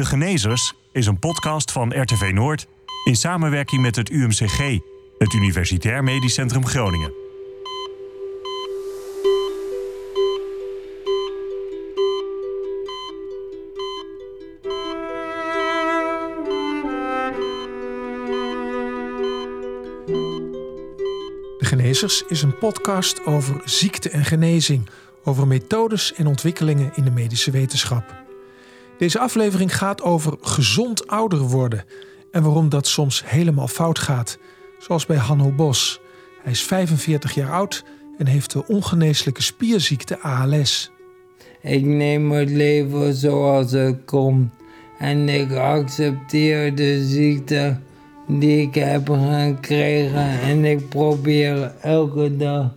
De Genezers is een podcast van RTV Noord in samenwerking met het UMCG, het Universitair Medisch Centrum Groningen. De Genezers is een podcast over ziekte en genezing, over methodes en ontwikkelingen in de medische wetenschap. Deze aflevering gaat over gezond ouder worden en waarom dat soms helemaal fout gaat, zoals bij Hanno Bos. Hij is 45 jaar oud en heeft de ongeneeslijke spierziekte ALS. Ik neem het leven zoals het komt en ik accepteer de ziekte die ik heb gekregen en ik probeer elke dag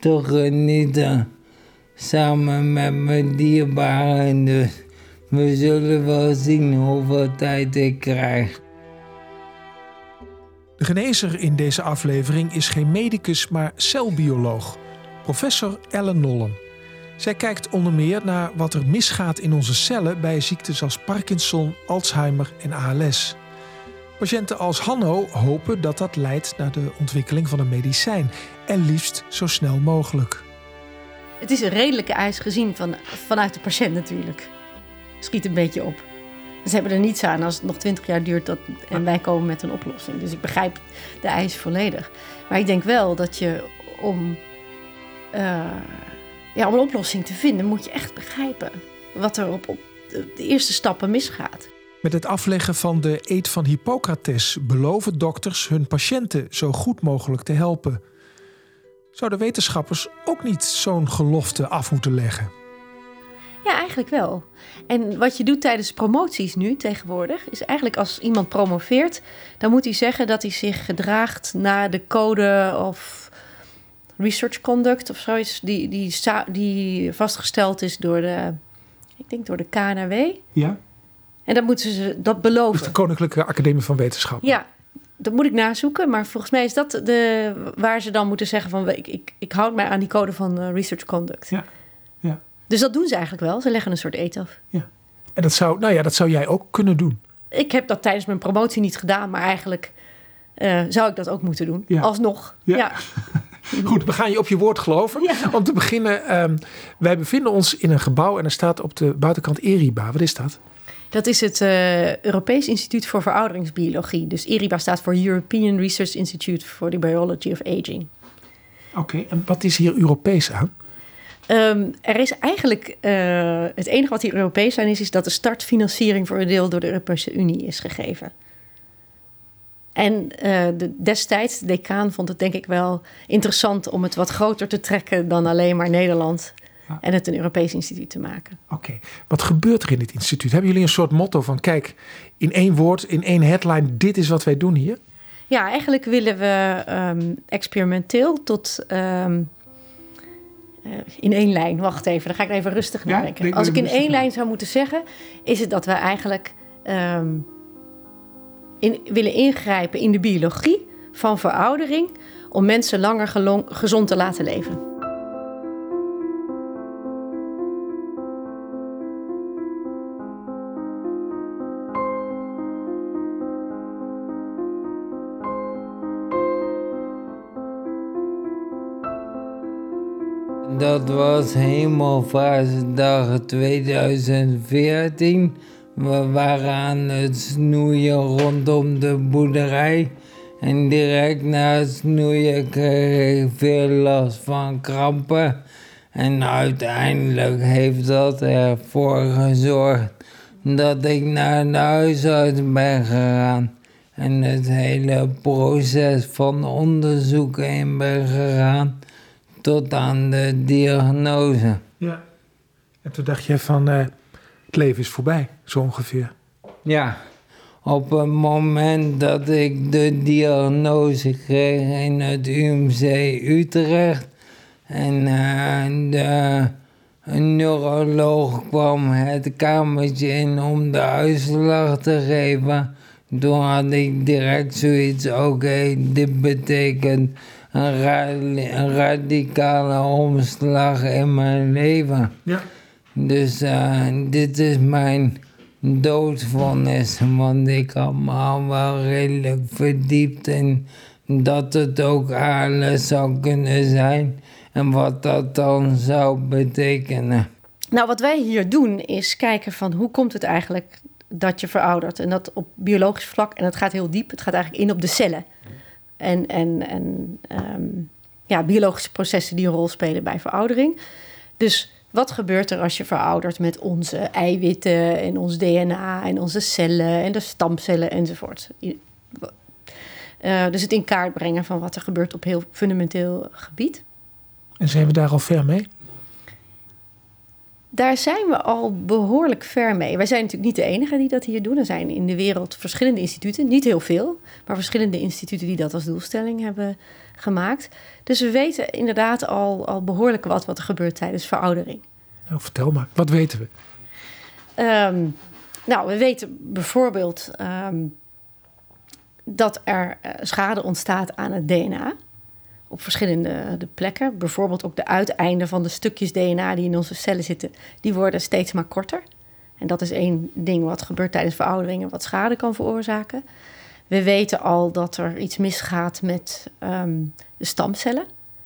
te genieten samen met mijn dierbaren. We zullen wel zien hoeveel tijd ik krijg. De genezer in deze aflevering is geen medicus, maar celbioloog, professor Ellen Nollen. Zij kijkt onder meer naar wat er misgaat in onze cellen bij ziektes als Parkinson, Alzheimer en ALS. Patiënten als Hanno hopen dat dat leidt naar de ontwikkeling van een medicijn en liefst zo snel mogelijk. Het is een redelijke eis gezien van, vanuit de patiënt natuurlijk. Schiet een beetje op. Ze hebben er niets aan als het nog twintig jaar duurt dat, en wij komen met een oplossing. Dus ik begrijp de eis volledig. Maar ik denk wel dat je om, uh, ja, om een oplossing te vinden, moet je echt begrijpen wat er op, op de eerste stappen misgaat. Met het afleggen van de eed van Hippocrates beloven dokters hun patiënten zo goed mogelijk te helpen. Zouden wetenschappers ook niet zo'n gelofte af moeten leggen? Ja, eigenlijk wel. En wat je doet tijdens promoties nu tegenwoordig, is eigenlijk als iemand promoveert, dan moet hij zeggen dat hij zich gedraagt naar de code of research conduct of zoiets, die, die, die vastgesteld is door de, ik denk door de KNW. Ja. En dan moeten ze dat beloven. Dus de Koninklijke Academie van Wetenschappen. Ja, dat moet ik nazoeken. Maar volgens mij is dat de, waar ze dan moeten zeggen van... ik, ik, ik houd mij aan die code van uh, research conduct. Ja. Dus dat doen ze eigenlijk wel. Ze leggen een soort eet af. Ja. En dat zou, nou ja, dat zou jij ook kunnen doen. Ik heb dat tijdens mijn promotie niet gedaan. Maar eigenlijk uh, zou ik dat ook moeten doen. Ja. Alsnog. Ja. ja. Goed, we gaan je op je woord geloven. Ja. Om te beginnen, um, wij bevinden ons in een gebouw... en er staat op de buitenkant ERIBA. Wat is dat? Dat is het uh, Europees Instituut voor Verouderingsbiologie. Dus ERIBA staat voor European Research Institute for the Biology of Aging. Oké, okay, en wat is hier Europees aan? Um, er is eigenlijk uh, het enige wat hier Europees aan is, is dat de startfinanciering voor een deel door de Europese Unie is gegeven. En uh, de, destijds, de decaan vond het denk ik wel interessant om het wat groter te trekken dan alleen maar Nederland en het een Europees instituut te maken. Oké, okay. wat gebeurt er in dit instituut? Hebben jullie een soort motto van: kijk, in één woord, in één headline, dit is wat wij doen hier? Ja, eigenlijk willen we um, experimenteel tot. Um, uh, in één lijn, wacht even, dan ga ik even rustig Ja, nadenken. denk Als ik in één lijn zou moeten zeggen, is het dat we eigenlijk um, in, willen ingrijpen in de biologie van veroudering om mensen langer gezond te laten leven. Dat was Hemelvaartsdag 2014. We waren aan het snoeien rondom de boerderij. En direct na het snoeien kreeg ik veel last van krampen. En uiteindelijk heeft dat ervoor gezorgd dat ik naar de huisarts ben gegaan. En het hele proces van onderzoeken in ben gegaan tot aan de diagnose. Ja. En toen dacht je van, uh, het leven is voorbij, zo ongeveer. Ja, op het moment dat ik de diagnose kreeg in het UMC Utrecht en uh, de een neuroloog kwam het kamertje in om de uitslag te geven. Toen had ik direct zoiets, oké, okay, dit betekent een, ra een, radicale omslag in mijn leven. Ja. Dus uh, dit is mijn doodvonnis. Want ik had me al wel redelijk verdiept in dat het ook ALS zou kunnen zijn. En wat dat dan zou betekenen. Nou, wat wij hier doen is kijken van hoe komt het eigenlijk dat je veroudert. En dat op biologisch vlak, en dat gaat heel diep, het gaat eigenlijk in op de cellen. En, en, en ehm, ja, biologische processen die een rol spelen bij veroudering. Dus wat gebeurt er als je veroudert met onze eiwitten en ons DNA en onze cellen en de stamcellen enzovoort? Uh, dus het in kaart brengen van wat er gebeurt op heel fundamenteel gebied. En zijn we daar al ver mee? Daar zijn we al behoorlijk ver mee. Wij zijn natuurlijk niet de enige die dat hier doen. Er zijn in de wereld verschillende instituten, niet heel veel, maar verschillende instituten die dat als doelstelling hebben gemaakt. Dus we weten inderdaad al, al behoorlijk wat wat er gebeurt tijdens veroudering. Nou, vertel maar, wat weten we? Ehm, nou, we weten bijvoorbeeld ehm, dat er eh, schade ontstaat aan het DNA op verschillende de plekken. Bijvoorbeeld ook de uiteinden van de stukjes DNA die in onze cellen zitten, die worden steeds maar korter. En dat is één ding wat gebeurt tijdens veroudering en wat schade kan veroorzaken. We weten al dat er iets misgaat met ehm, de stamcellen.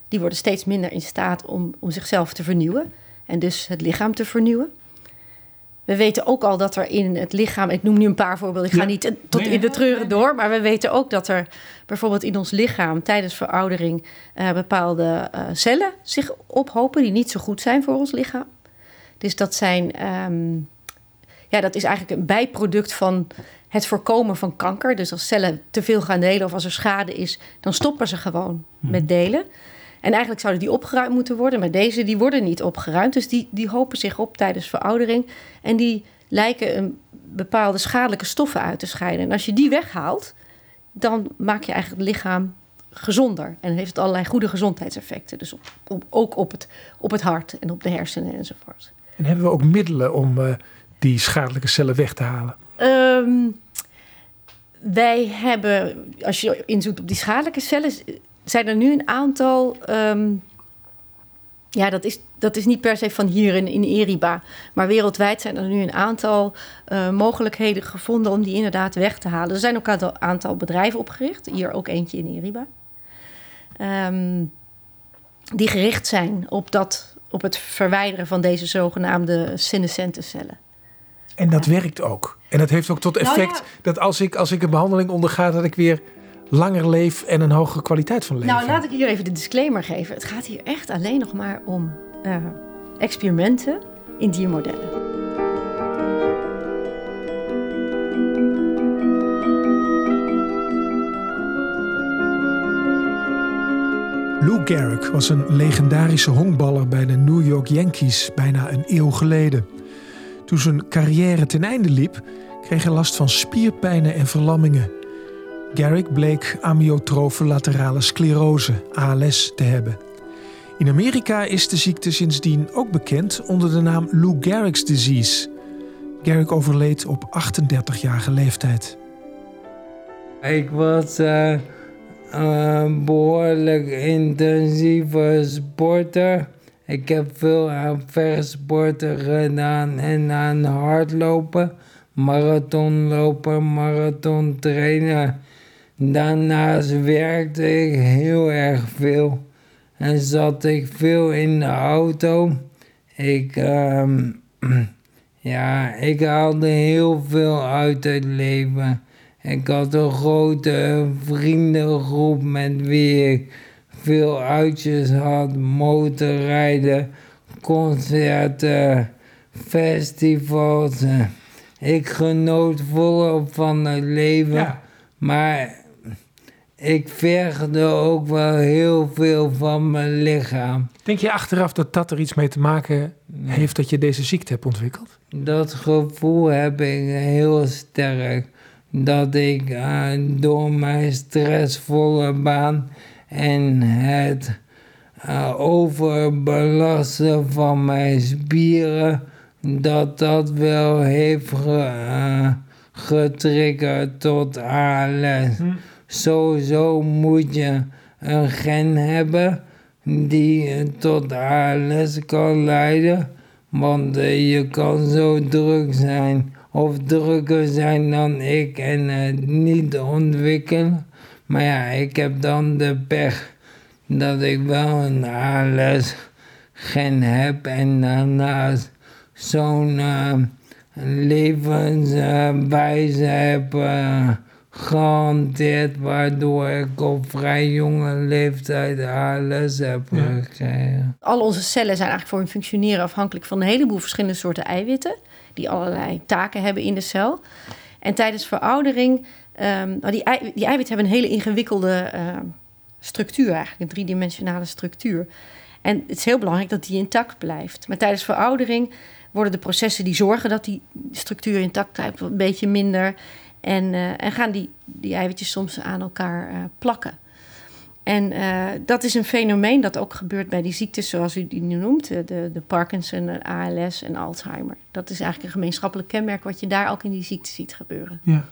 Die worden steeds minder in staat om, om zichzelf te vernieuwen en dus het lichaam te vernieuwen. We weten ook al dat er in het lichaam, ik noem nu een paar voorbeelden, ik ga niet tot in de treuren door, maar we weten ook dat er bijvoorbeeld in ons lichaam tijdens veroudering uh, bepaalde uh, cellen zich ophopen die niet zo goed zijn voor ons lichaam. Dus dat zijn, um, ja, dat is eigenlijk een bijproduct van het voorkomen van kanker. Dus als cellen te veel gaan delen of als er schade is, dan stoppen ze gewoon hmm. met delen. En eigenlijk zouden die opgeruimd moeten worden, maar deze die worden niet opgeruimd. Dus die, die hopen zich op tijdens veroudering. En die lijken een bepaalde schadelijke stoffen uit te scheiden. En als je die weghaalt, dan maak je eigenlijk het lichaam gezonder. En heeft het allerlei goede gezondheidseffecten. Dus op, ook op het, op het hart en op de hersenen enzovoort. En hebben we ook middelen om uh, die schadelijke cellen weg te halen? Um, wij hebben, als je inzoekt op die schadelijke cellen, zijn er nu een aantal. Um, ja, dat is, dat is niet per se van hier in, in Eriba. Maar wereldwijd zijn er nu een aantal uh, mogelijkheden gevonden om die inderdaad weg te halen. Er zijn ook een aantal, aantal bedrijven opgericht. Hier ook eentje in Eriba. Um, die gericht zijn op, dat, op het verwijderen van deze zogenaamde senescente cellen. En dat werkt ook. En dat heeft ook tot nou effect dat als ik, als ik een behandeling onderga, dat ik weer langer leef en een hogere kwaliteit van leven. Nou, laat ik hier even de disclaimer geven. Het gaat hier echt alleen nog maar om uh, experimenten in diermodellen. Lou Gehrig was een legendarische honkballer bij de New York Yankees bijna een eeuw geleden. Toen zijn carrière ten einde liep, kreeg hij last van spierpijnen en verlammingen. Garrick bleek amyotrofe laterale sclerose, ALS, te hebben. In Amerika is de ziekte sindsdien ook bekend onder de naam Lou Gehrig's disease. Garrick overleed op 38-jarige leeftijd. Ik was een behoorlijk intensieve sporter. Ik heb veel aan versporten gedaan en aan hardlopen, marathonlopen, marathon trainen. Daarnaast werkte ik heel erg veel en zat ik veel in de auto. Ik, um, ja, ik haalde heel veel uit het leven. Ik had een grote vriendengroep met wie ik veel uitjes had, motorrijden, concerten, festivals. Ik genoot volop van het leven, maar ik vergde ook wel heel veel van mijn lichaam. Denk je achteraf dat dat er iets mee te maken heeft dat je deze ziekte hebt ontwikkeld? Dat gevoel heb ik heel sterk. Dat ik uh, door mijn stressvolle baan en het uh, overbelasten van mijn spieren, dat dat wel heeft ge, uh, getriggerd tot ALS. Hm. Sowieso moet je een gen hebben die tot ALS kan leiden. Want uh, je kan zo druk zijn of drukker zijn dan ik en het niet ontwikkelen. Maar ja, ik heb dan de pech dat ik wel een ALS gen heb en daarnaast zo'n uh, levenswijze heb uh, gehanteerd, waardoor ik op vrij jonge leeftijd ALS heb gekregen. Al onze cellen zijn eigenlijk voor hun functioneren afhankelijk van een heleboel verschillende soorten eiwitten, die allerlei taken hebben in de cel. En tijdens veroudering, um, die, ei, die eiwitten hebben een hele ingewikkelde uh, structuur, eigenlijk een driedimensionale structuur. En het is heel belangrijk dat die intact blijft. Maar tijdens veroudering worden de processen die zorgen dat die structuur intact blijft een beetje minder. En, uh, en gaan die, die eiwitjes soms aan elkaar uh, plakken. En uh, dat is een fenomeen dat ook gebeurt bij die ziektes zoals u die nu noemt. De, de Parkinson, de ALS en Alzheimer. Dat is eigenlijk een gemeenschappelijk kenmerk wat je daar ook in die ziekte ziet gebeuren. Ja.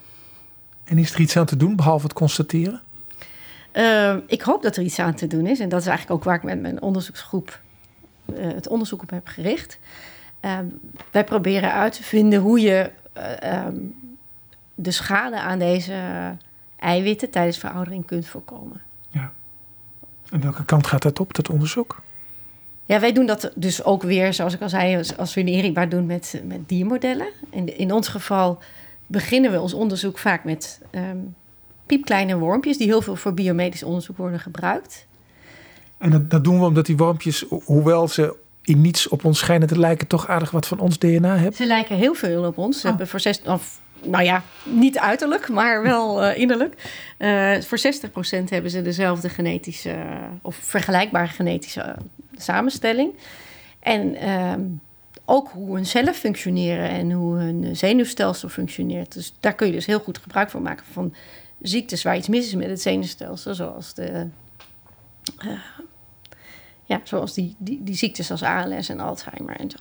En is er iets aan te doen behalve het constateren? Uh, ik hoop dat er iets aan te doen is. En dat is eigenlijk ook waar ik met mijn onderzoeksgroep uh, het onderzoek op heb gericht. Uh, wij proberen uit te vinden hoe je ehm, de schade aan deze eiwitten tijdens veroudering kunt voorkomen. Ja. En welke kant gaat dat op, dat onderzoek? Ja, wij doen dat dus ook weer, zoals ik al zei, als we in Erikbaar doen met, met diermodellen. In, in ons geval beginnen we ons onderzoek vaak met um, piepkleine wormpjes die heel veel voor biomedisch onderzoek worden gebruikt. En dat, dat, doen we omdat die wormpjes, hoewel ze in niets op ons schijnen te lijken, toch aardig wat van ons DNA hebben? Ze lijken heel veel op ons. Ze oh. hebben voor zes, of, nou ja, niet uiterlijk, maar wel uh, innerlijk. Uh, voor 60% hebben ze dezelfde genetische of vergelijkbare genetische samenstelling. En uh, ook hoe hun cellen functioneren en hoe hun zenuwstelsel functioneert. Dus daar kun je dus heel goed gebruik van maken van ziektes waar iets mis is met het zenuwstelsel, zoals de. Ja, zoals die, die, die ziektes als ALS en Alzheimer en zo.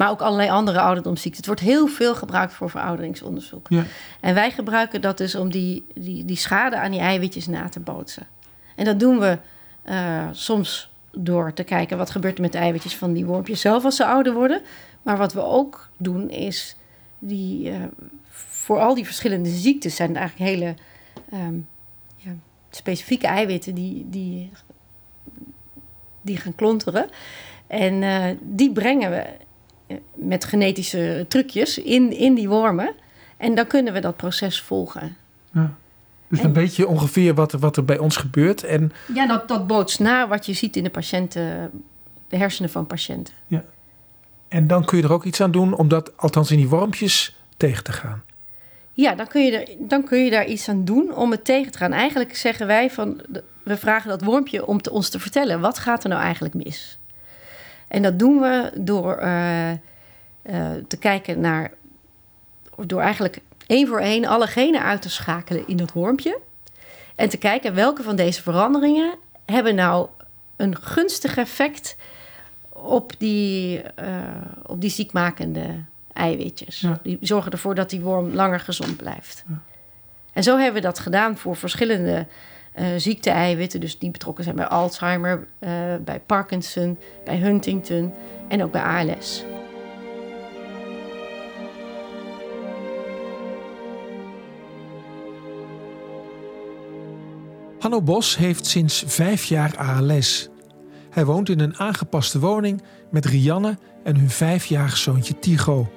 Maar ook allerlei andere ouderdomsziekten. Het wordt heel veel gebruikt voor verouderingsonderzoek. Ja. En wij gebruiken dat dus om die, die, die schade aan die eiwitjes na te bootsen. En dat doen we uh, soms door te kijken wat gebeurt er met de eiwitjes van die wormpjes zelf als ze ouder worden. Maar wat we ook doen is die, uh, voor al die verschillende ziektes zijn eigenlijk hele um, ja, specifieke eiwitten die, die, die gaan klonteren. En uh, die brengen we met genetische trucjes in, in die wormen. En dan kunnen we dat proces volgen. Ja. Dus en, een beetje ongeveer wat, wat er bij ons gebeurt. En... Ja, dat, dat bootst na wat je ziet in de patiënten, de hersenen van patiënten. Ja. En dan kun je er ook iets aan doen om dat, althans in die wormpjes, tegen te gaan. Ja, dan kun, je er, dan kun je daar iets aan doen om het tegen te gaan. Eigenlijk zeggen wij van, we vragen dat wormpje om te, ons te vertellen, wat gaat er nou eigenlijk mis? En dat doen we door uh, uh, te kijken naar, door eigenlijk één voor één alle genen uit te schakelen in dat wormpje. En te kijken welke van deze veranderingen hebben nou een gunstig effect op die, uh, op die ziekmakende eiwitjes. Ja. Die zorgen ervoor dat die worm langer gezond blijft. Ja. En zo hebben we dat gedaan voor verschillende uh, ziekte-eiwitten, dus die betrokken zijn bij Alzheimer, uh, bij Parkinson, bij Huntington en ook bij ALS. Hanno Bos heeft sinds vijf jaar ALS. Hij woont in een aangepaste woning met Rianne en hun vijfjarig zoontje Tigo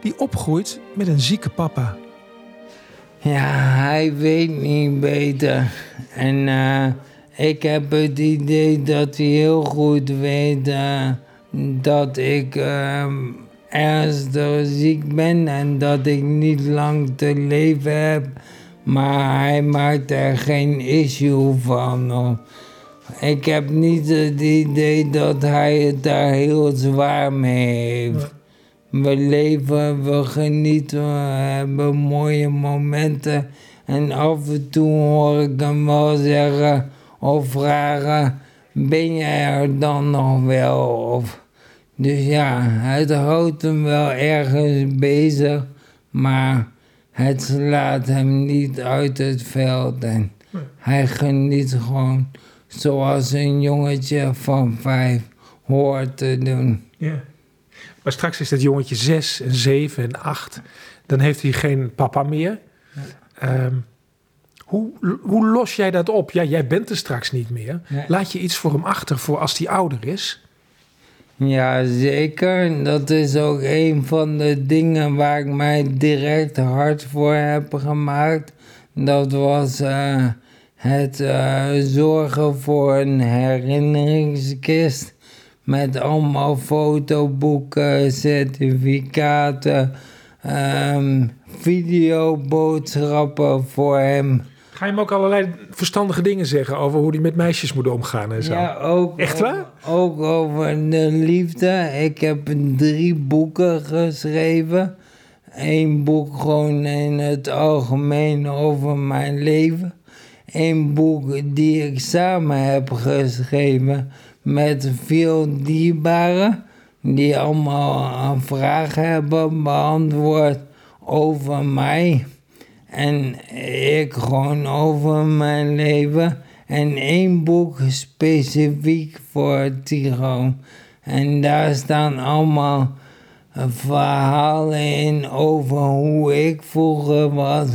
die opgroeit met een zieke papa. Ja, hij weet niet beter. En uh, ik heb het idee dat hij heel goed weet uh, dat ik uh, ernstig ziek ben en dat ik niet lang te leven heb. Maar hij maakt er geen issue van. Ik heb niet het idee dat hij het daar heel zwaar mee heeft. We leven, we genieten, we hebben mooie momenten. En af en toe hoor ik hem wel zeggen of vragen: Ben jij er dan nog wel? Of, dus ja, het houdt hem wel ergens bezig, maar het slaat hem niet uit het veld. En hij geniet gewoon zoals een jongetje van vijf hoort te doen. Ja. Maar straks is dat jongetje zes en zeven en acht. Dan heeft hij geen papa meer. Ehm, hoe, hoe los jij dat op? Ja, jij bent er straks niet meer. Nee. Laat je iets voor hem achter voor als hij ouder is? Ja, zeker. Dat is ook een van de dingen waar ik mij direct hard voor heb gemaakt. Dat was eh, het eh, zorgen voor een herinneringskist. Met allemaal fotoboeken, certificaten, ehm, videoboodschappen voor hem. Ga je hem ook allerlei verstandige dingen zeggen over hoe hij met meisjes moet omgaan en zo? Ja, ook Echt waar? Ook over de liefde. Ik heb drie boeken geschreven. Eén boek gewoon in het algemeen over mijn leven. Eén boek die ik samen heb geschreven met veel dierbaren. Die allemaal vragen hebben beantwoord over mij. En ik gewoon over mijn leven. En één boek specifiek voor Tigo. En daar staan allemaal verhalen in over hoe ik vroeger was.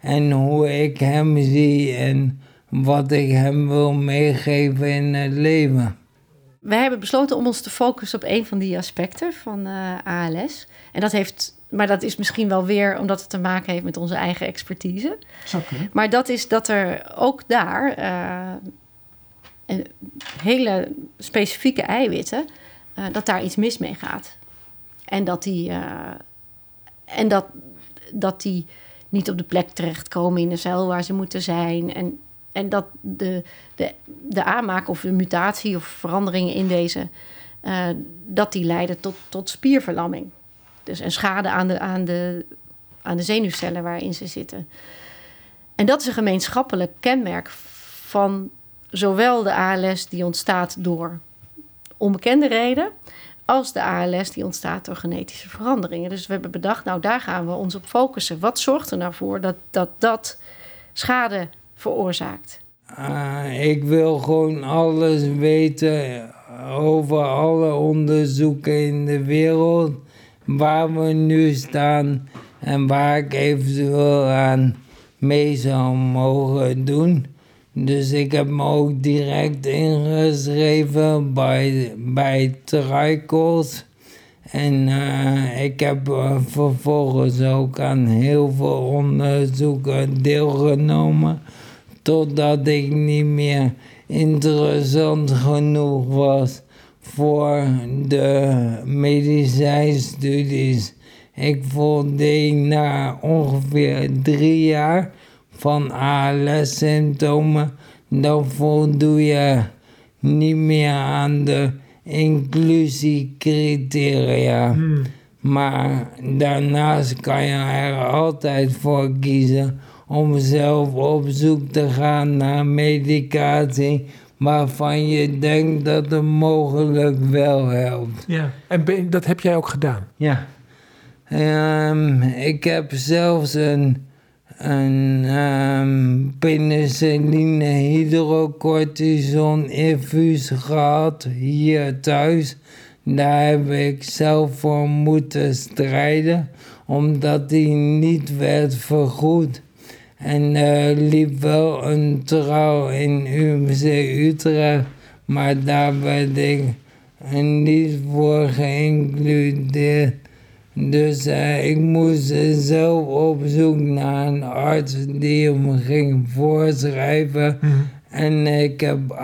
En hoe ik hem zie en wat ik hem wil meegeven in het leven. We hebben besloten om ons te focussen op een van die aspecten van eh, ALS. En dat heeft, maar dat is misschien wel weer omdat het te maken heeft met onze eigen expertise. Maar dat is dat er ook daar eh, een hele specifieke eiwitten, eh, dat daar iets mis mee gaat. En dat die, en dat, dat die niet op de plek terechtkomen in de cel waar ze moeten zijn. En, en dat de, de, de aanmaak of de mutatie of veranderingen in deze, eh, dat die leiden tot, tot spierverlamming. Dus een schade aan de, aan, de, aan de zenuwcellen waarin ze zitten. En dat is een gemeenschappelijk kenmerk van zowel de ALS die ontstaat door onbekende reden, als de ALS die ontstaat door genetische veranderingen. Dus we hebben bedacht, nou daar gaan we ons op focussen. Wat zorgt er nou voor dat dat, dat schade veroorzaakt? Ah, ik wil gewoon alles weten over alle onderzoeken in de wereld. Waar we nu staan en waar ik eventueel aan mee zou mogen doen. Dus ik heb me ook direct ingeschreven bij, bij Tricos. En eh, ik heb eh, vervolgens ook aan heel veel onderzoeken deelgenomen. Totdat ik niet meer interessant genoeg was voor de medicijnstudies. Ik voldeed na ongeveer drie jaar van ALS-symptomen, dan voldoe je niet meer aan de inclusiecriteria. Maar daarnaast kan je er altijd voor kiezen om zelf op zoek te gaan naar medicatie waarvan je denkt dat het mogelijk wel helpt. Ja. En ben- dat heb jij ook gedaan? Ja. Ehm, ik heb zelfs een, een ehm, penicilline hydrocortison infuus gehad hier thuis. Daar heb ik zelf voor moeten strijden, omdat die niet werd vergoed. En er liep wel een trouw in UMC Utrecht, maar daar werd ik niet voor geïncludeerd. Dus eh, ik moest zelf op zoek naar een arts die hem ging voorschrijven. En ik heb 48.000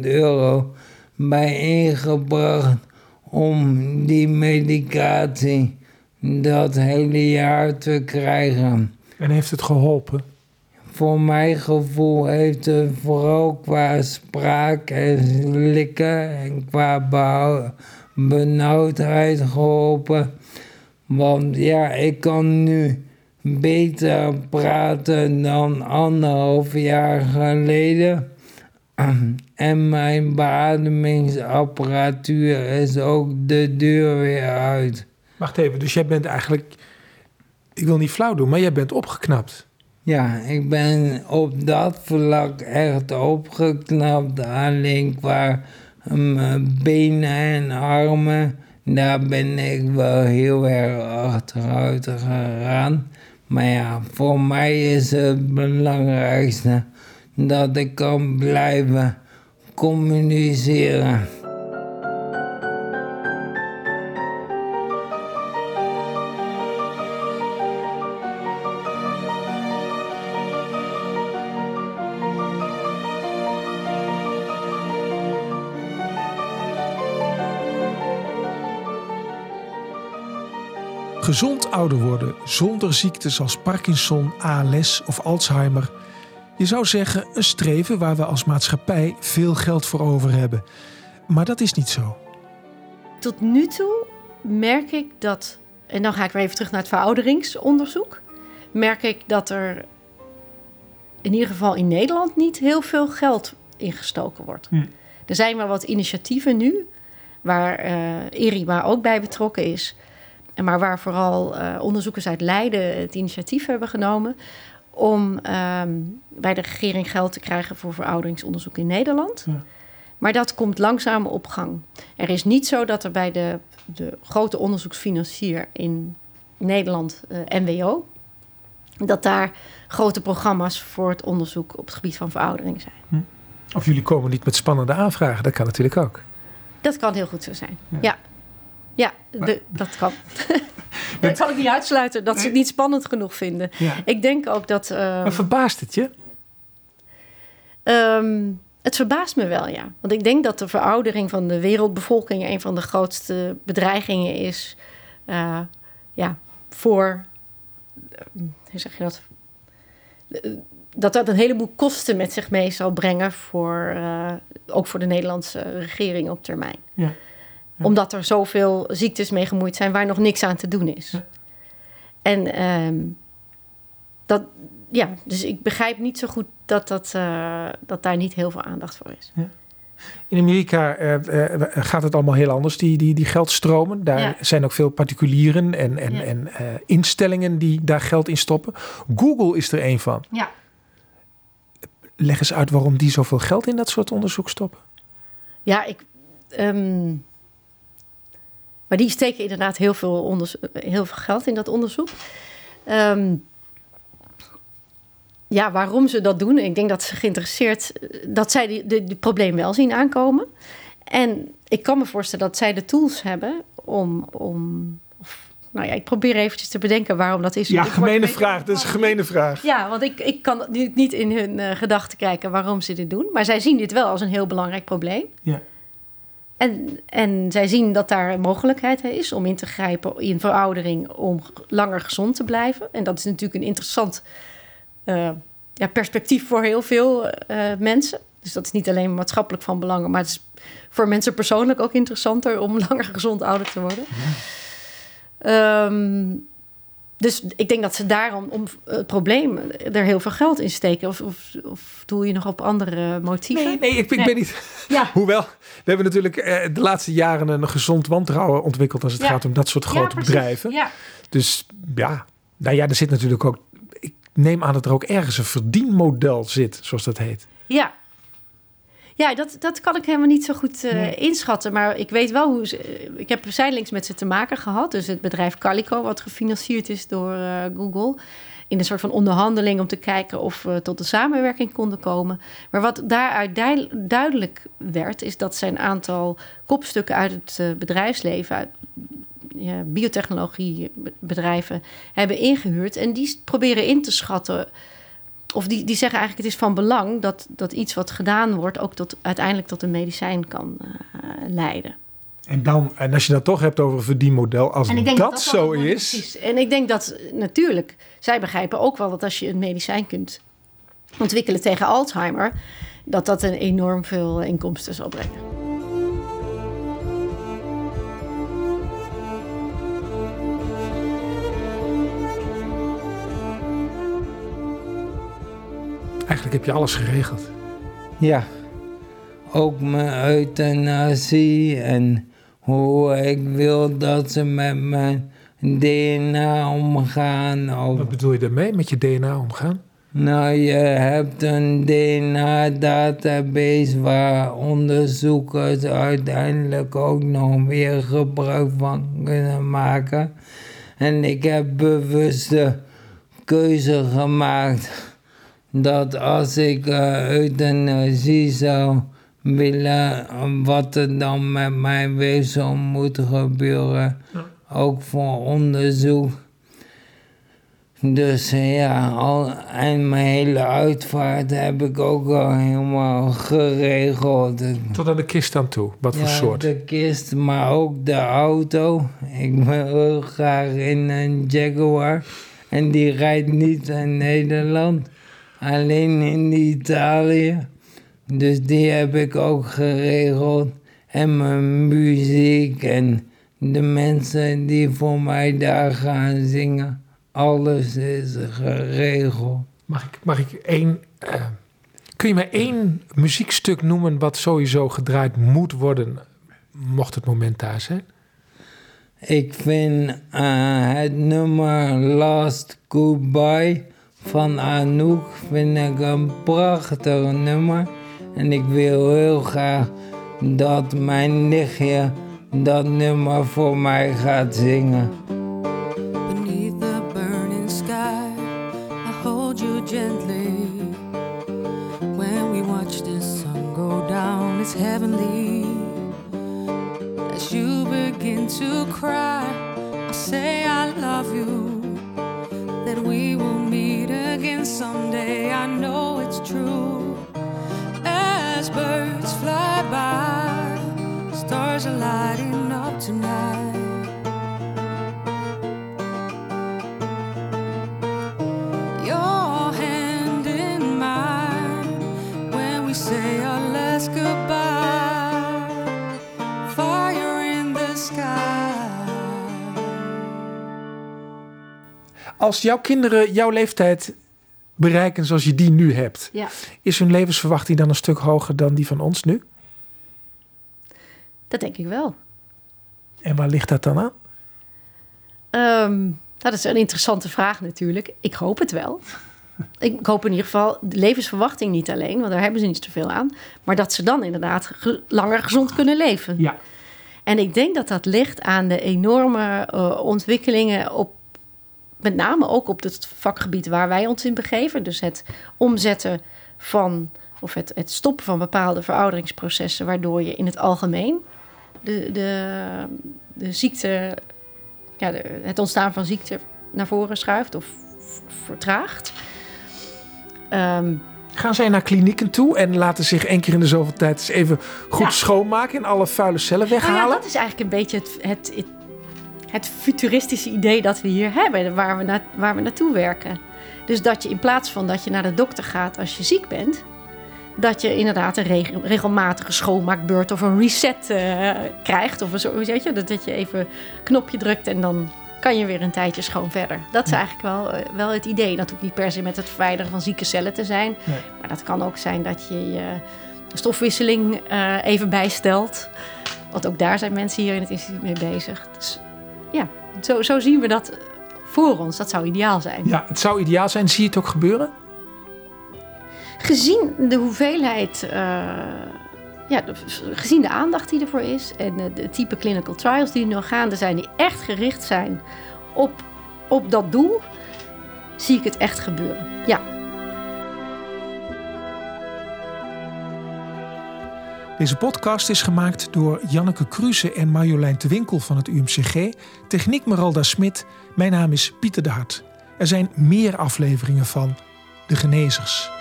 euro bijeengebracht om die medicatie dat hele jaar te krijgen. En heeft het geholpen? Voor mijn gevoel heeft het vooral qua spraak en slikken en qua benauwdheid geholpen. Want ja, ik kan nu beter praten dan anderhalf jaar geleden. En mijn beademingsapparatuur is ook de deur weer uit. Wacht even, dus jij bent eigenlijk... Ik wil niet flauw doen, maar jij bent opgeknapt. Ja, ik ben op dat vlak echt opgeknapt. Alleen qua mijn benen en armen, daar ben ik wel heel erg achteruit gegaan. Maar ja, voor mij is het belangrijkste dat ik kan blijven communiceren. Gezond ouder worden zonder ziektes als Parkinson, ALS of Alzheimer. Je zou zeggen een streven waar we als maatschappij veel geld voor over hebben. Maar dat is niet zo. Tot nu toe merk ik dat, en dan ga ik weer even terug naar het verouderingsonderzoek, merk ik dat er in ieder geval in Nederland niet heel veel geld ingestoken wordt. Hm. Er zijn wel wat initiatieven nu, waar eh Erima ook bij betrokken is. En maar waar vooral eh, onderzoekers uit Leiden het initiatief hebben genomen om ehm, bij de regering geld te krijgen voor verouderingsonderzoek in Nederland. Ja. Maar dat komt langzaam op gang. Er is niet zo dat er bij de, de grote onderzoeksfinancier in Nederland, eh, NWO, dat daar grote programma's voor het onderzoek op het gebied van veroudering zijn. Of jullie komen niet met spannende aanvragen, dat kan natuurlijk ook. Dat kan heel goed zo zijn. Ja. Ja, ja, de- dat kan. dat kan ik niet uitsluiten dat ze het niet spannend genoeg vinden. Ja. Ik denk ook dat. ehm, Maar verbaast het je? Ehm, het verbaast me wel, ja. Want ik denk dat de veroudering van de wereldbevolking een van de grootste bedreigingen is. eh, ja, voor. eh, hoe zeg je dat? Eh, Dat dat een heleboel kosten met zich mee zal brengen voor. ook voor de Nederlandse regering op termijn. Ja. Omdat er zoveel ziektes mee gemoeid zijn waar nog niks aan te doen is. Ja. En ehm, dat, ja, dus ik begrijp niet zo goed dat, dat, eh, dat daar niet heel veel aandacht voor is. In Amerika eh, eh, gaat het allemaal heel anders, die, die, die geldstromen. Daar Ja. zijn ook veel particulieren en, en, Ja. en instellingen die daar geld in stoppen. Google is er een van. Ja. Leg eens uit waarom die zoveel geld in dat soort onderzoek stoppen. Ja, ik. ehm, maar die steken inderdaad heel veel, heel veel geld in dat onderzoek. Ehm, ja, waarom ze dat doen? Ik denk dat ze geïnteresseerd, dat zij die, de, die probleem wel zien aankomen. En ik kan me voorstellen dat zij de tools hebben om. om of, nou ja, ik probeer eventjes te bedenken waarom dat is. Ja, Ik een gemene beetje vraag. Dat is een gemene vraag. Ja, want ik, ik kan nu niet in hun eh, gedachten kijken waarom ze dit doen. Maar zij zien dit wel als een heel belangrijk probleem. Ja. En, en zij zien dat daar een mogelijkheid is om in te grijpen in veroudering om langer gezond te blijven. En dat is natuurlijk een interessant eh, ja, perspectief voor heel veel eh, mensen. Dus dat is niet alleen maatschappelijk van belang, maar het is voor mensen persoonlijk ook interessanter om langer gezond ouder te worden. Ehm, dus ik denk dat ze daarom om het probleem er heel veel geld in steken. Of, of, of doe je nog op andere motieven? Nee, nee, ik, ik Nee. ben niet. Ja. Hoewel, we hebben natuurlijk eh, de laatste jaren een gezond wantrouwen ontwikkeld als het Ja. gaat om dat soort Ja, grote precies. bedrijven. Ja. Dus ja, nou ja, er zit natuurlijk ook. Ik neem aan dat er ook ergens een verdienmodel zit, zoals dat heet. Ja. Ja, dat, dat kan ik helemaal niet zo goed eh, Nee. inschatten. Maar ik weet wel hoe ze. eh, Ik heb zijdelings met ze te maken gehad. Dus het bedrijf Calico, wat gefinancierd is door eh, Google. In een soort van onderhandeling om te kijken of we tot een samenwerking konden komen. Maar wat daaruit dui- duidelijk werd, is dat ze een aantal kopstukken uit het bedrijfsleven, uit ja, biotechnologiebedrijven, hebben ingehuurd. En die proberen in te schatten of die, die zeggen eigenlijk het is van belang dat, dat iets wat gedaan wordt ook tot, uiteindelijk tot een medicijn kan eh, leiden. En, dan, en als je dat toch hebt over een verdienmodel, als dat, wel zo is. Precies. En ik denk dat natuurlijk, zij begrijpen ook wel dat als je een medicijn kunt ontwikkelen tegen Alzheimer, dat dat een enorm veel inkomsten zal brengen. Eigenlijk heb je alles geregeld. Ja, ook mijn euthanasie en hoe ik wil dat ze met mijn DNA omgaan. Of, Wat bedoel je daarmee, met je DNA omgaan? Nou, je hebt een DNA-database waar onderzoekers uiteindelijk ook nog meer gebruik van kunnen maken. En ik heb bewust de keuze gemaakt dat als ik uh, euthanasie zou willen, wat er dan met mijn weefsel moet gebeuren, ook voor onderzoek dus eh, ja, al, en mijn hele uitvaart heb ik ook al helemaal geregeld. Tot aan de kist aan toe? Wat voor soort? de kist, maar ook de auto. Ik wil heel graag in een Jaguar. En die rijdt niet in Nederland, alleen in Italië. Dus die heb ik ook geregeld. En mijn muziek en de mensen die voor mij daar gaan zingen. Alles is geregeld. Mag ik, mag ik één. Uh, kun je mij één muziekstuk noemen wat sowieso gedraaid moet worden, mocht het moment daar zijn? Ik vind uh, het nummer Last Goodbye van Anouk vind ik een prachtig nummer. En ik wil heel graag dat mijn nichtje dat nummer voor mij gaat zingen. heavenly. As you begin to cry, I say I love you. Someday. I know it's true. As birds fly by, stars are lighting up tonight. Als jouw kinderen jouw leeftijd bereiken zoals je die nu hebt, ja. is hun levensverwachting dan een stuk hoger dan die van ons nu? Dat denk ik wel. En waar ligt dat dan aan? Um, dat is een interessante vraag natuurlijk. Ik hoop het wel. Ik hoop in ieder geval de levensverwachting niet alleen, want daar hebben ze niet zoveel aan. Maar dat ze dan inderdaad langer gezond kunnen leven. Ja. En ik denk dat dat ligt aan de enorme uh, ontwikkelingen op met name ook op het vakgebied waar wij ons in begeven. Dus het omzetten van of het, het stoppen van bepaalde verouderingsprocessen, waardoor je in het algemeen de, de, de ziekte, ja, de, het ontstaan van ziekte naar voren schuift of vertraagt. Um, Gaan zij naar klinieken toe en laten zich één keer in de zoveel tijd eens even goed schoonmaken en alle vuile cellen weghalen? Nou ja, dat is eigenlijk een beetje het, het, het het futuristische idee dat we hier hebben, waar we, na, waar we naartoe werken. Dus dat je in plaats van dat je naar de dokter gaat als je ziek bent, dat je inderdaad een regelmatige schoonmaakbeurt of een reset uh, krijgt. Of zo, weet je, dat, dat je even een knopje drukt en dan kan je weer een tijdje schoon verder. Dat is eigenlijk wel, uh, wel het idee. Dat hoeft niet per se met het verwijderen van zieke cellen te zijn. Nee. Maar dat kan ook zijn dat je je stofwisseling uh, even bijstelt. Want ook daar zijn mensen hier in het instituut mee bezig. Dus ja, zo, zo zien we dat voor ons. Dat zou ideaal zijn. Ja, het zou ideaal zijn. Zie je het ook gebeuren? Gezien de hoeveelheid, uh, ja, gezien de aandacht die ervoor is en de, type clinical trials die nog gaande zijn, die echt gericht zijn op, op dat doel, zie ik het echt gebeuren. Ja. Deze podcast is gemaakt door Janneke Kruse en Marjolein de Winkel van het UMCG. Techniek Meralda Smit. Mijn naam is Pieter de Hart. Er zijn meer afleveringen van De Genezers.